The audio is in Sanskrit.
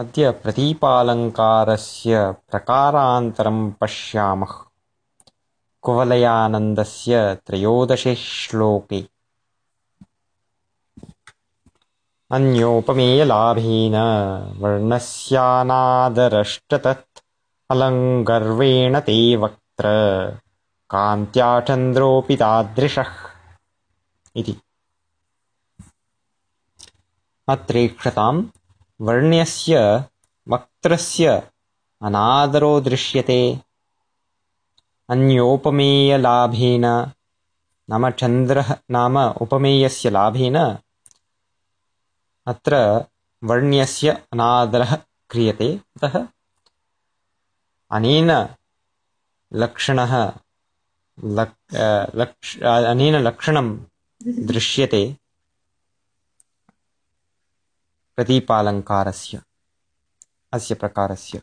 अद्य प्रतीपालङ्कारस्य प्रकारान्तरं पश्यामः। कुवलयानन्दस्य त्रयोदशे श्लोके। अन्योपमेयलाभेन वर्णस्यानादरष्टतत् अलङ्गर्वेण ते वक्त्र। कान्त्या तादृशः इति। अत्रेक्षतां वर्ण्यस्य वक्त्रस्य अनादरो दृश्यते। अन्योपमेयलाभेन नाम चन्द्रः नाम उपमेयस्य लाभेन अत्र वर्ण्यस्य अनादरः क्रियते। अतः अनेन लक्षणः लक् अनेन लक्षणं दृश्यते प्रतीपालङ्कारस्य अस्य प्रकारस्य